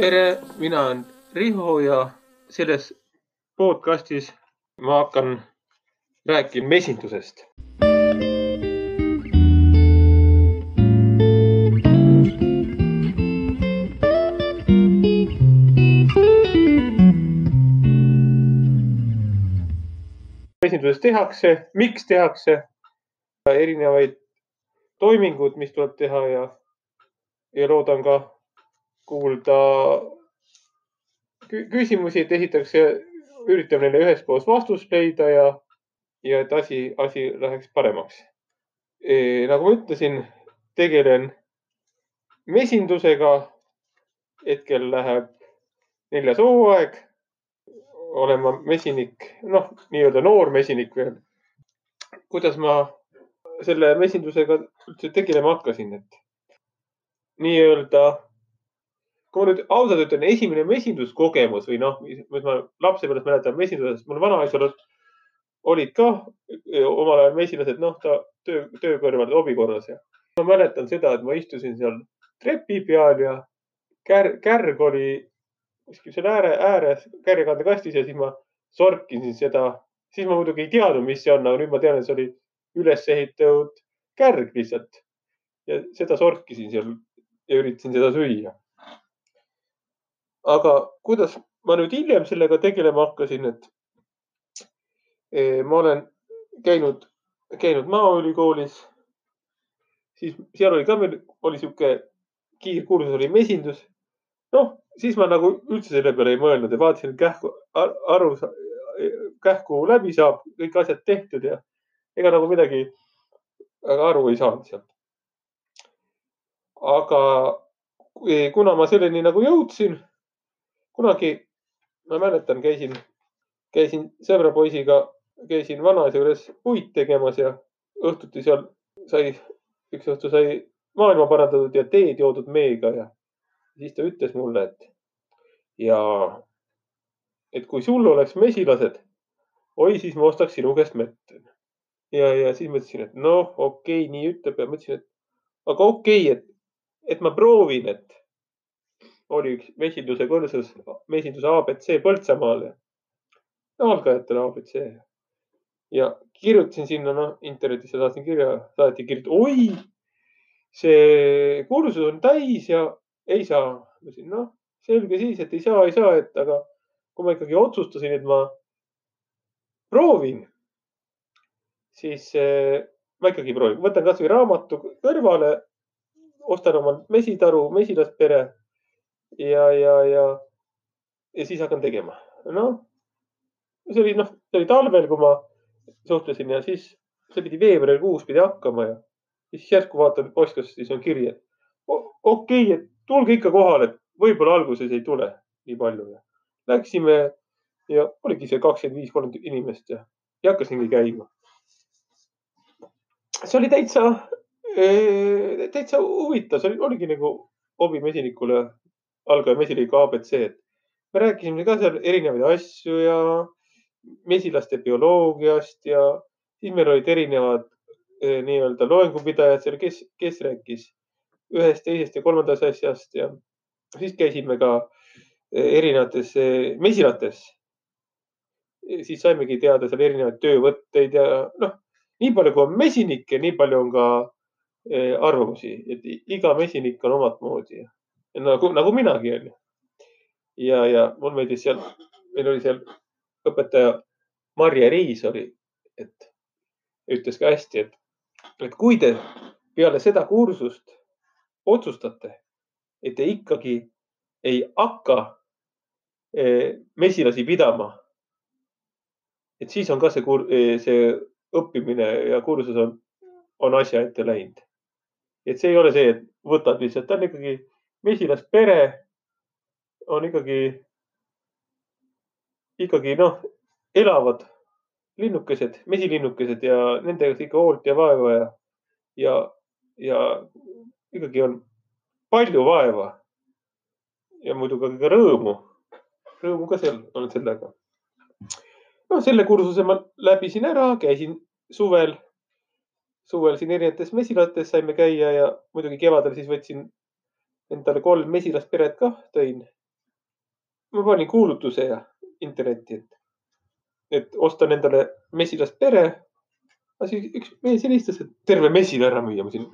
tere, mina olen Riho ja selles podcastis ma hakkan rääkima mesindusest. mesinduses tehakse, miks tehakse, erinevaid toimingud, mis tuleb teha ja, ja loodan ka kuulda kü- küsimusi, et esitatakse, üritame neile üheskoos vastust leida ja, ja et asi, asi läheks paremaks. nagu ma ütlesin, tegelen mesindusega. hetkel läheb neljas hooaeg. olen ma mesinik, noh, nii-öelda noor mesinik veel. kuidas ma selle mesindusega üldse tegelema hakkasin, et nii-öelda, kui ma nüüd ausalt ütlen, esimene mesinduskogemus või noh, mis ma lapsepõlvest mäletan mesindusest, mul vanaisal olid ka omal ajal mesilased, noh, ta töö, töö kõrval hobi korras ja ma mäletan seda, et ma istusin seal trepi peal ja kär, kärg oli kuskil seal ääre, ääres kärjekandekastis ja siis ma sorkisin seda, siis ma muidugi ei teadnud, mis see on, aga nüüd ma tean, et see oli üles ehitatud kärg lihtsalt. ja seda sorkisin seal ja üritasin seda süüa. Aga kuidas ma nüüd hiljem sellega tegelema hakkasin, et eh, ma olen käinud, käinud Maaülikoolis, siis seal oli ka meil, oli sihuke kiirkursus oli mesindus. noh, siis ma nagu üldse selle peale ei mõelnud ja vaatasin, et kähku aru, kähku läbi saab, kõik asjad tehtud ja ega nagu midagi väga aru ei saanud sealt. aga kuna ma selleni nagu jõudsin, kunagi ma mäletan, käisin, käisin sõbrapoisiga, käisin vanaisa juures puid tegemas ja õhtuti seal sai, üks õhtu sai maailma parandatud ja teed joodud meega ja siis ta ütles mulle, et ja et kui sul oleks mesilased, oi, siis ma ostaks sinu käest mett ja, ja siis mõtlesin, et noh, okei okay,, nii ütleb ja mõtlesin, et aga okei okay,, et, et ma proovin, et oli üks mesinduse kursus, mesinduse abc Põltsamaal ja algajatele abc. ja kirjutasin sinna, noh, internetisse saatsin kirja, saati kirjutada, oi, see kursus on täis ja ei saa. mõtlesin, noh, selge siis, et ei saa, ei saa, et aga kui ma ikkagi otsustasin, et ma proovin siis eh, ma ikkagi proovin, võtan kasvõi raamatu kõrvale, ostan omal mesitaru, mesilaspere ja, ja, ja, ja siis hakkan tegema. noh, see oli, noh, see oli talvel, kui ma suhtlesin ja siis see pidi veebruarikuus pidi hakkama ja siis järsku vaatan postkast, siis on kiri, et okei okay,, et tulge ikka kohale, et võib-olla alguses ei tule nii palju läksime ja oligi see kakskümmend viis, kolmkümmend inimest ja, ja hakkasingi käima. See oli täitsa, täitsa huvitav, see oli, oligi nagu hobimesinikule, algaja mesiniku abc, me rääkisime ka seal erinevaid asju ja mesilaste bioloogiast ja siis meil olid erinevad nii-öelda loengupidajad seal, kes, kes rääkis ühest, teisest ja kolmandast asjast ja siis käisime ka erinevates mesilates. siis saimegi teada seal erinevaid töövõtteid ja noh nii palju, kui on mesinikke, nii palju on ka eh, arvamusi, et iga mesinik on omat moodi. Nagu, nagu minagi onju. ja, ja mul meeldis seal, meil oli seal õpetaja Marje Riis oli, et ütles ka hästi, et, et kui te peale seda kursust otsustate, et te ikkagi ei hakka eh, mesilasi pidama, et siis on ka see, eh, see õppimine ja kursus on, on asja ette läinud. et see ei ole see, et võtad lihtsalt, ta on ikkagi mesilaspere, on ikkagi, ikkagi noh, elavad linnukesed, mesilinnukesed ja nendega ikka hoolt ja vaeva ja, ja, ja ikkagi on palju vaeva. ja muidugi ka rõõmu, rõõmu ka seal on sellega no selle kursuse ma läbisin ära, käisin suvel, suvel siin erinevates mesilates saime käia ja muidugi kevadel siis võtsin endale kolm mesilasperet kah, tõin ma panin kuulutuse ja internetti, et, et ostan endale mesilast pere. siis üks mees helistas, et terve mesin ära müüa. ma mõtlesin,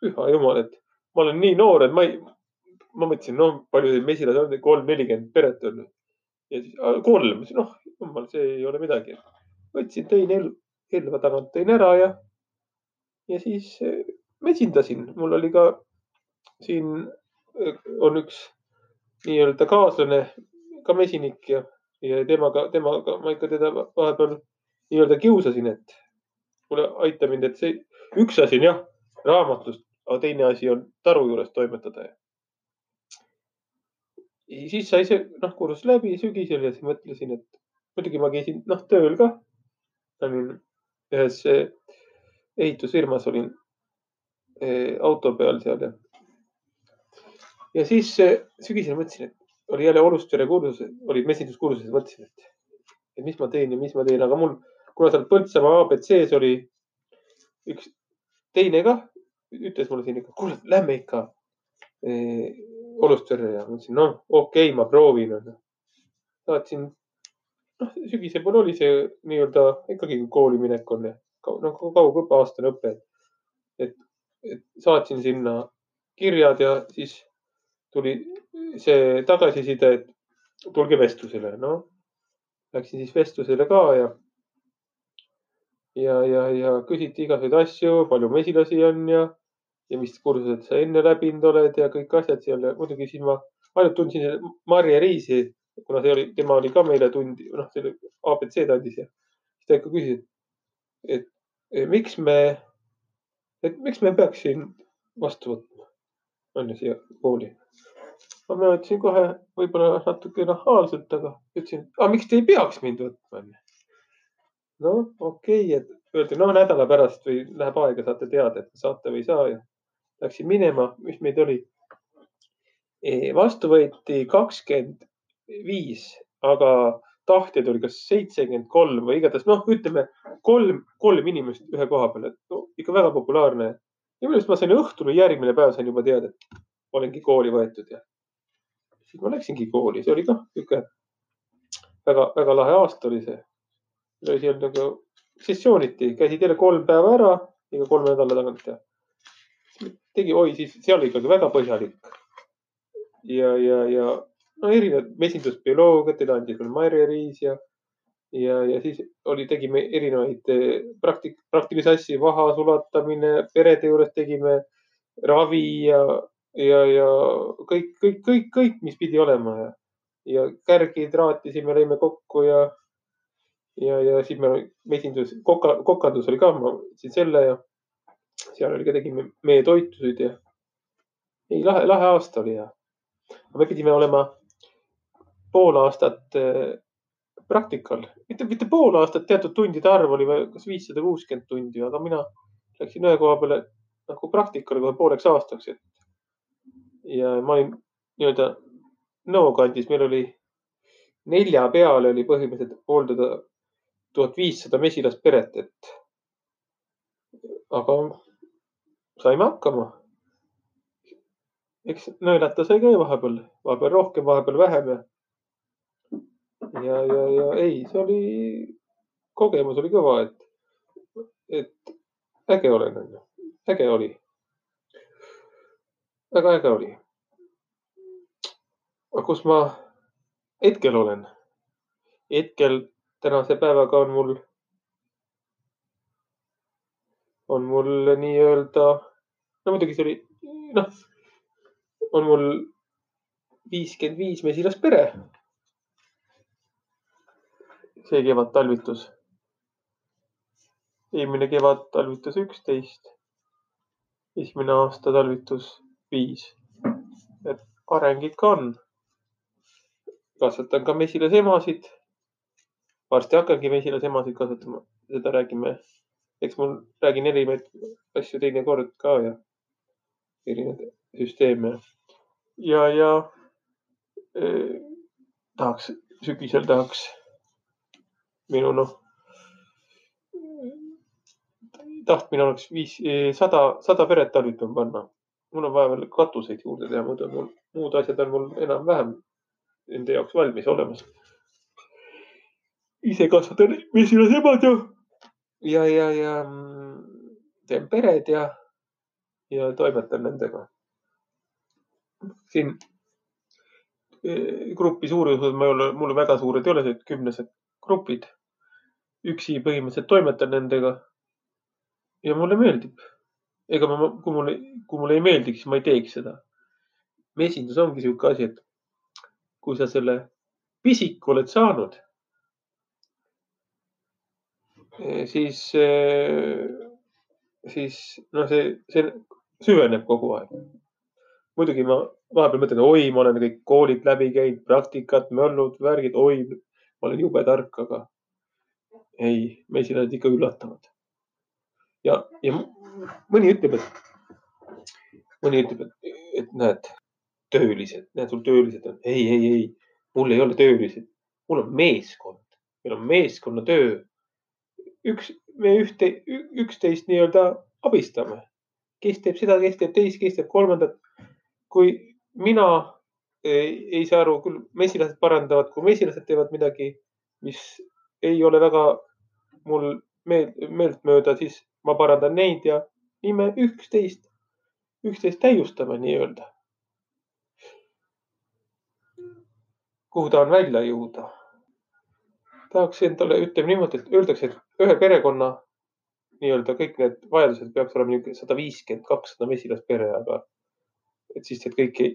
püha jumal, et ma olen nii noor, et ma ei, ma mõtlesin, noh, palju teil mesilas on, kolm, nelikümmend peret on. ja siis kolm, noh, jumal, see ei ole midagi. võtsin, tõin helva tagant, tõin ära ja, ja siis eh, mesindasin. mul oli ka siin on üks nii-öelda kaaslane, ka mesinik ja, ja temaga, temaga ma ikka teda vahepeal nii-öelda kiusasin, et kuule, aita mind, et see üks asi on jah, raamatust, aga teine asi on taru juures toimetada siis sai see, noh, kursus läbi sügisel ja siis mõtlesin, et muidugi ma käisin, noh, tööl ka. olin ühes eh, ehitusfirmas olin eh, auto peal seal ja. Ja siis eh, sügisel mõtlesin, et oli jälle Olustvere kursus, olid mesinduskursused, mõtlesin, et, et mis ma teen ja mis ma teen, aga mul, kuna seal Põltsamaa abc-s oli üks teine ka, ütles mulle siin kuule, lähme ikka Olustvere ja mõtlesin, noh, okei okay,, ma proovin. saatsin, noh, sügise poole oli see nii-öelda ikkagi kooli minek on noh, kaugõpe, aastane õpe. et, et saatsin sinna kirjad ja siis tuli see tagasiside, et tulge vestlusele, noh. Läksin siis vestlusele ka ja, ja, ja, ja küsiti igasuguseid asju, palju mesilasi on ja ja mis kursused sa enne läbinud oled ja kõik asjad seal ja muidugi siis ma ainult tundsin Marje Riisi, kuna see oli, tema oli ka meile tundi, noh, selle abc-d andis ja siis ta ikka küsis, et, et miks me, et miks me peaks siin vastu võtma, on ju, siia kooli. ma ütlesin kohe võib-olla natuke nahaalselt, aga ütlesin, aga miks te ei peaks mind võtma, onju. noh, okei okay,, et öeldi, no nädala pärast või läheb aega, saate teada, et saate või ei saa ja läksin minema, mis meid oli? vastu võeti kakskümmend viis, aga tahtjaid oli kas seitsekümmend kolm või igatahes noh, ütleme kolm, kolm inimest ühe koha peal, et no, ikka väga populaarne. Ja minu arust ma sain õhtul või järgmine päev sain juba teada, et olengi kooli võetud ja siis ma läksingi kooli, see oli kah niisugune väga-väga lahe aasta oli see. oli seal nagu sessiooniti, käisid jälle kolm päeva ära, iga kolme nädala tagant ja tegi, oi, siis see oli ikkagi väga põhjalik. ja, ja, ja no erinevad mesindusbioloogiad, teda andis veel Marje Riis ja, ja, ja siis oli, tegime erinevaid eh, praktik-, praktilisi asju, vaha sulatamine, perede juures tegime ravi ja, ja, ja kõik, kõik, kõik, kõik, mis pidi olema. Ja, ja kärgi traatisime, lõime kokku ja, ja, ja siis me mesindus, koka, kokandus oli ka, ma võtsin selle ja seal oli ka, tegime meie toitusid ja ei, lahe, lahe aasta oli ja me pidime olema pool aastat äh, praktikal, mitte, mitte pool aastat, teatud tundide arv oli kas viissada kuuskümmend tundi, aga mina läksin ühe koha peale nagu praktikale kohe pooleks aastaks, et ja ma olin nii-öelda Nõo kandis, meil oli nelja peale oli põhimõtteliselt hooldada tuhat viissada mesilast peret, et aga saime hakkama. eks nõelata sai ka vahepeal, vahepeal rohkem, vahepeal vähem ja. Ja, ja, ja ei, see oli, kogemus oli kõva, et, et äge olen, onju, äge oli. väga äge oli. aga kus ma hetkel olen? hetkel tänase päevaga on mul on mul nii-öelda, no muidugi see oli, noh, on mul viiskümmend viis mesilas pere. See kevad talvitus. eelmine kevad talvitus üksteist. esimene aasta talvitus viis. et areng ikka on. kasvatan ka mesilasemasid. varsti hakkangi mesilasemasid kasvatama, seda räägime eks ma räägin erinevaid asju teinekord ka ja erinevaid süsteeme ja, ja eh, tahaks, sügisel tahaks minu noh, tahtmine oleks viis, eh, sada, sada peret talvitama panna. mul on vaja veel katuseid juurde teha, muidu mul muud asjad on mul enam-vähem nende jaoks valmis olemas. ise kasvatan mesilasemad ja, ja, ja, ja mm, teen pered ja, ja toimetan nendega. siin eh, grupi suurused ma ei ole, mul väga suured ei ole, sellised kümnesed grupid. üksi põhimõtteliselt toimetan nendega. ja mulle meeldib. ega ma, kui mulle, kui mulle ei meeldiks, siis ma ei teeks seda. mesindus ongi sihuke asi, et kui sa selle pisiku oled saanud, eh, siis, eh, siis noh, see, see süveneb kogu aeg. muidugi ma vahepeal mõtlen, oi, ma olen kõik koolid läbi käinud, praktikat, möllud, värgid, oi, olen jube tark, aga ei, mesilased ikka üllatavad. ja, ja mõni ütleb, et, mõni ütleb, et, et näed, töölised, näed sul töölised on. ei, ei, ei, mul ei ole töölised, mul on meeskond, meil on meeskonnatöö. üks, me ühte, üksteist nii-öelda abistame, kes teeb seda, kes teeb teist, kes teeb kolmandat. kui mina ei, ei saa aru, küll mesilased parandavad, kui mesilased teevad midagi, mis ei ole väga mul meelt, meeltmööda, siis ma parandan neid ja nii me üksteist, üksteist täiustame nii-öelda kuhu tahan välja jõuda. tahaks endale, ütleme niimoodi, et öeldakse, et ühe perekonna nii-öelda kõik need vajadused peaks olema niisugune sada viiskümmend, kakssada mesilaspere, aga et siis teed kõiki,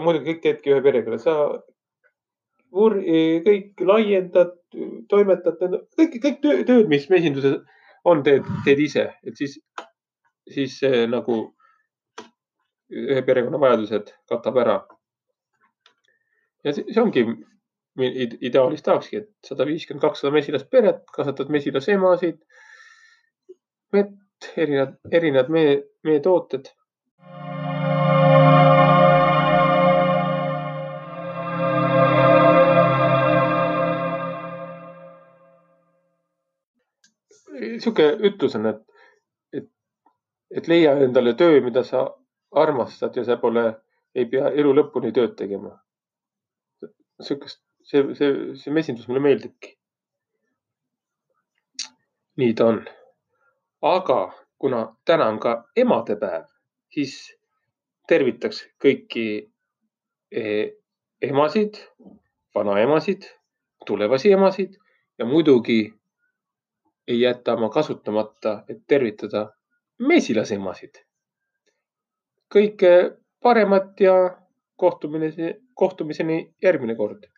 muidugi kõik teedki ühe perega, sa vur-, kõik laiendad, toimetad, kõik, kõik tööd, mis mesinduses on, teed, teed ise, et siis, siis see nagu ühe perekonna vajadused katab ära. Ja see, see ongi ideaalis tahakski, et sada viiskümmend, kakssada mesilasperet, kasvatad mesilasemasid, vett, erinevad, erinevad mee, meetooted. Sihuke ütlus on, et, et, et leia endale töö, mida sa armastad ja sa pole, ei pea elu lõpuni tööd tegema sihukest, see, see, see mesindus mulle meeldibki. nii ta on. aga kuna täna on ka emadepäev, siis tervitaks kõiki eh, emasid, vanaemasid, tulevasi emasid ja muidugi ei jäta ma kasutamata, et tervitada mesilasemasid. kõike paremat ja kohtumine, kohtumiseni järgmine kord